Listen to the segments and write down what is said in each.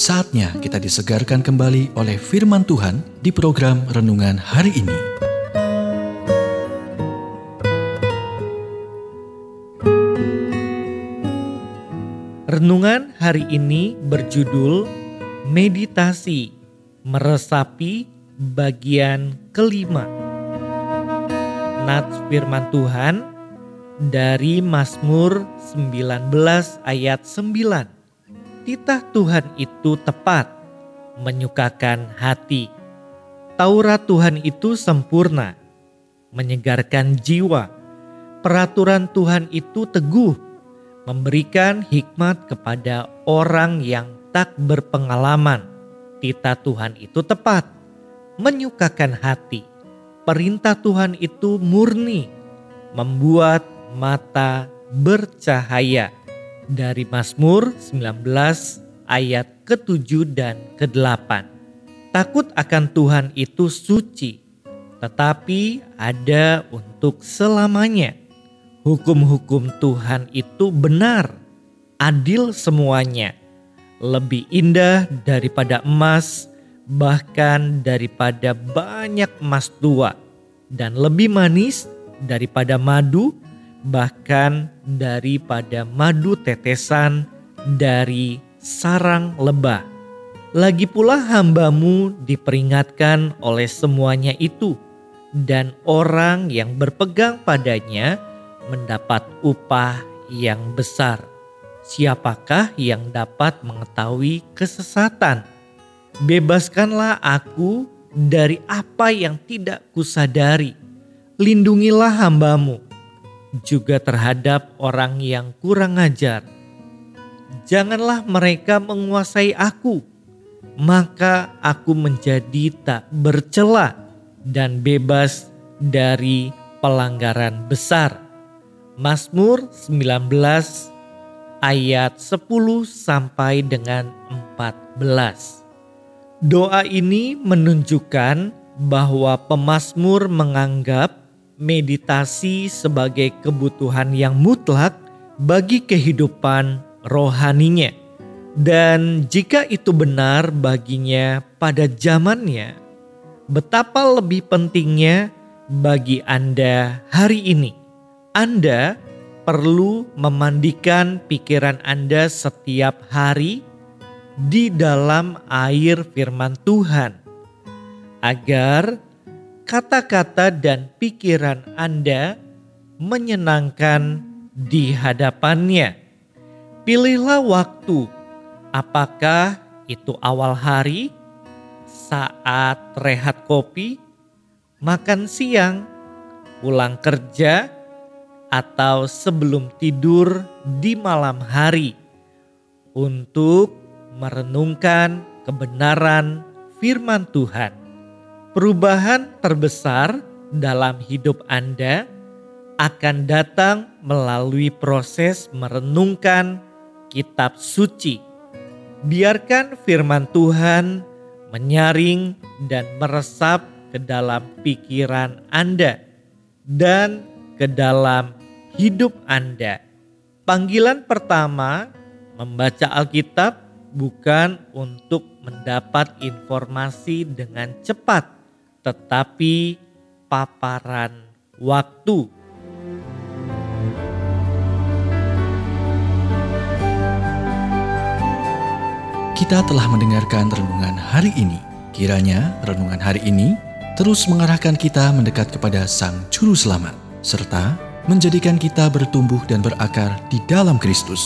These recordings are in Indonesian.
Saatnya kita disegarkan kembali oleh firman Tuhan di program renungan hari ini. Renungan hari ini berjudul Meditasi Meresapi bagian kelima. Nats firman Tuhan dari Mazmur 19 ayat 9 titah Tuhan itu tepat, menyukakan hati. Taurat Tuhan itu sempurna, menyegarkan jiwa. Peraturan Tuhan itu teguh, memberikan hikmat kepada orang yang tak berpengalaman. Titah Tuhan itu tepat, menyukakan hati. Perintah Tuhan itu murni, membuat mata bercahaya dari Mazmur 19 ayat ke-7 dan ke-8. Takut akan Tuhan itu suci, tetapi ada untuk selamanya. Hukum-hukum Tuhan itu benar, adil semuanya, lebih indah daripada emas, bahkan daripada banyak emas tua, dan lebih manis daripada madu bahkan daripada madu tetesan dari sarang lebah. Lagi pula hambamu diperingatkan oleh semuanya itu, dan orang yang berpegang padanya mendapat upah yang besar. Siapakah yang dapat mengetahui kesesatan? Bebaskanlah aku dari apa yang tidak kusadari. Lindungilah hambamu juga terhadap orang yang kurang ajar. Janganlah mereka menguasai aku, maka aku menjadi tak bercela dan bebas dari pelanggaran besar. Mazmur 19 ayat 10 sampai dengan 14. Doa ini menunjukkan bahwa pemazmur menganggap meditasi sebagai kebutuhan yang mutlak bagi kehidupan rohaninya. Dan jika itu benar baginya pada zamannya, betapa lebih pentingnya bagi Anda hari ini. Anda perlu memandikan pikiran Anda setiap hari di dalam air firman Tuhan agar kata-kata dan pikiran Anda menyenangkan di hadapannya. Pilihlah waktu, apakah itu awal hari, saat rehat kopi, makan siang, pulang kerja, atau sebelum tidur di malam hari untuk merenungkan kebenaran firman Tuhan. Perubahan terbesar dalam hidup Anda akan datang melalui proses merenungkan kitab suci. Biarkan firman Tuhan menyaring dan meresap ke dalam pikiran Anda dan ke dalam hidup Anda. Panggilan pertama membaca Alkitab bukan untuk mendapat informasi dengan cepat tetapi paparan waktu. Kita telah mendengarkan renungan hari ini. Kiranya renungan hari ini terus mengarahkan kita mendekat kepada Sang Juru Selamat, serta menjadikan kita bertumbuh dan berakar di dalam Kristus.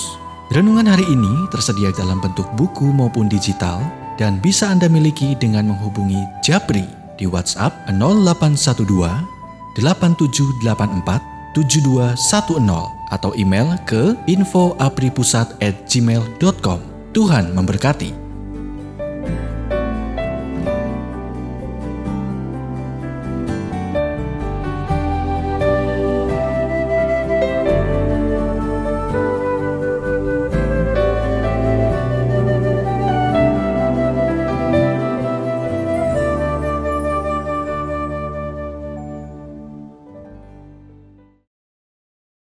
Renungan hari ini tersedia dalam bentuk buku maupun digital dan bisa Anda miliki dengan menghubungi Japri di WhatsApp 0812 8784 7210 atau email ke infoapripusat@gmail.com. Tuhan memberkati.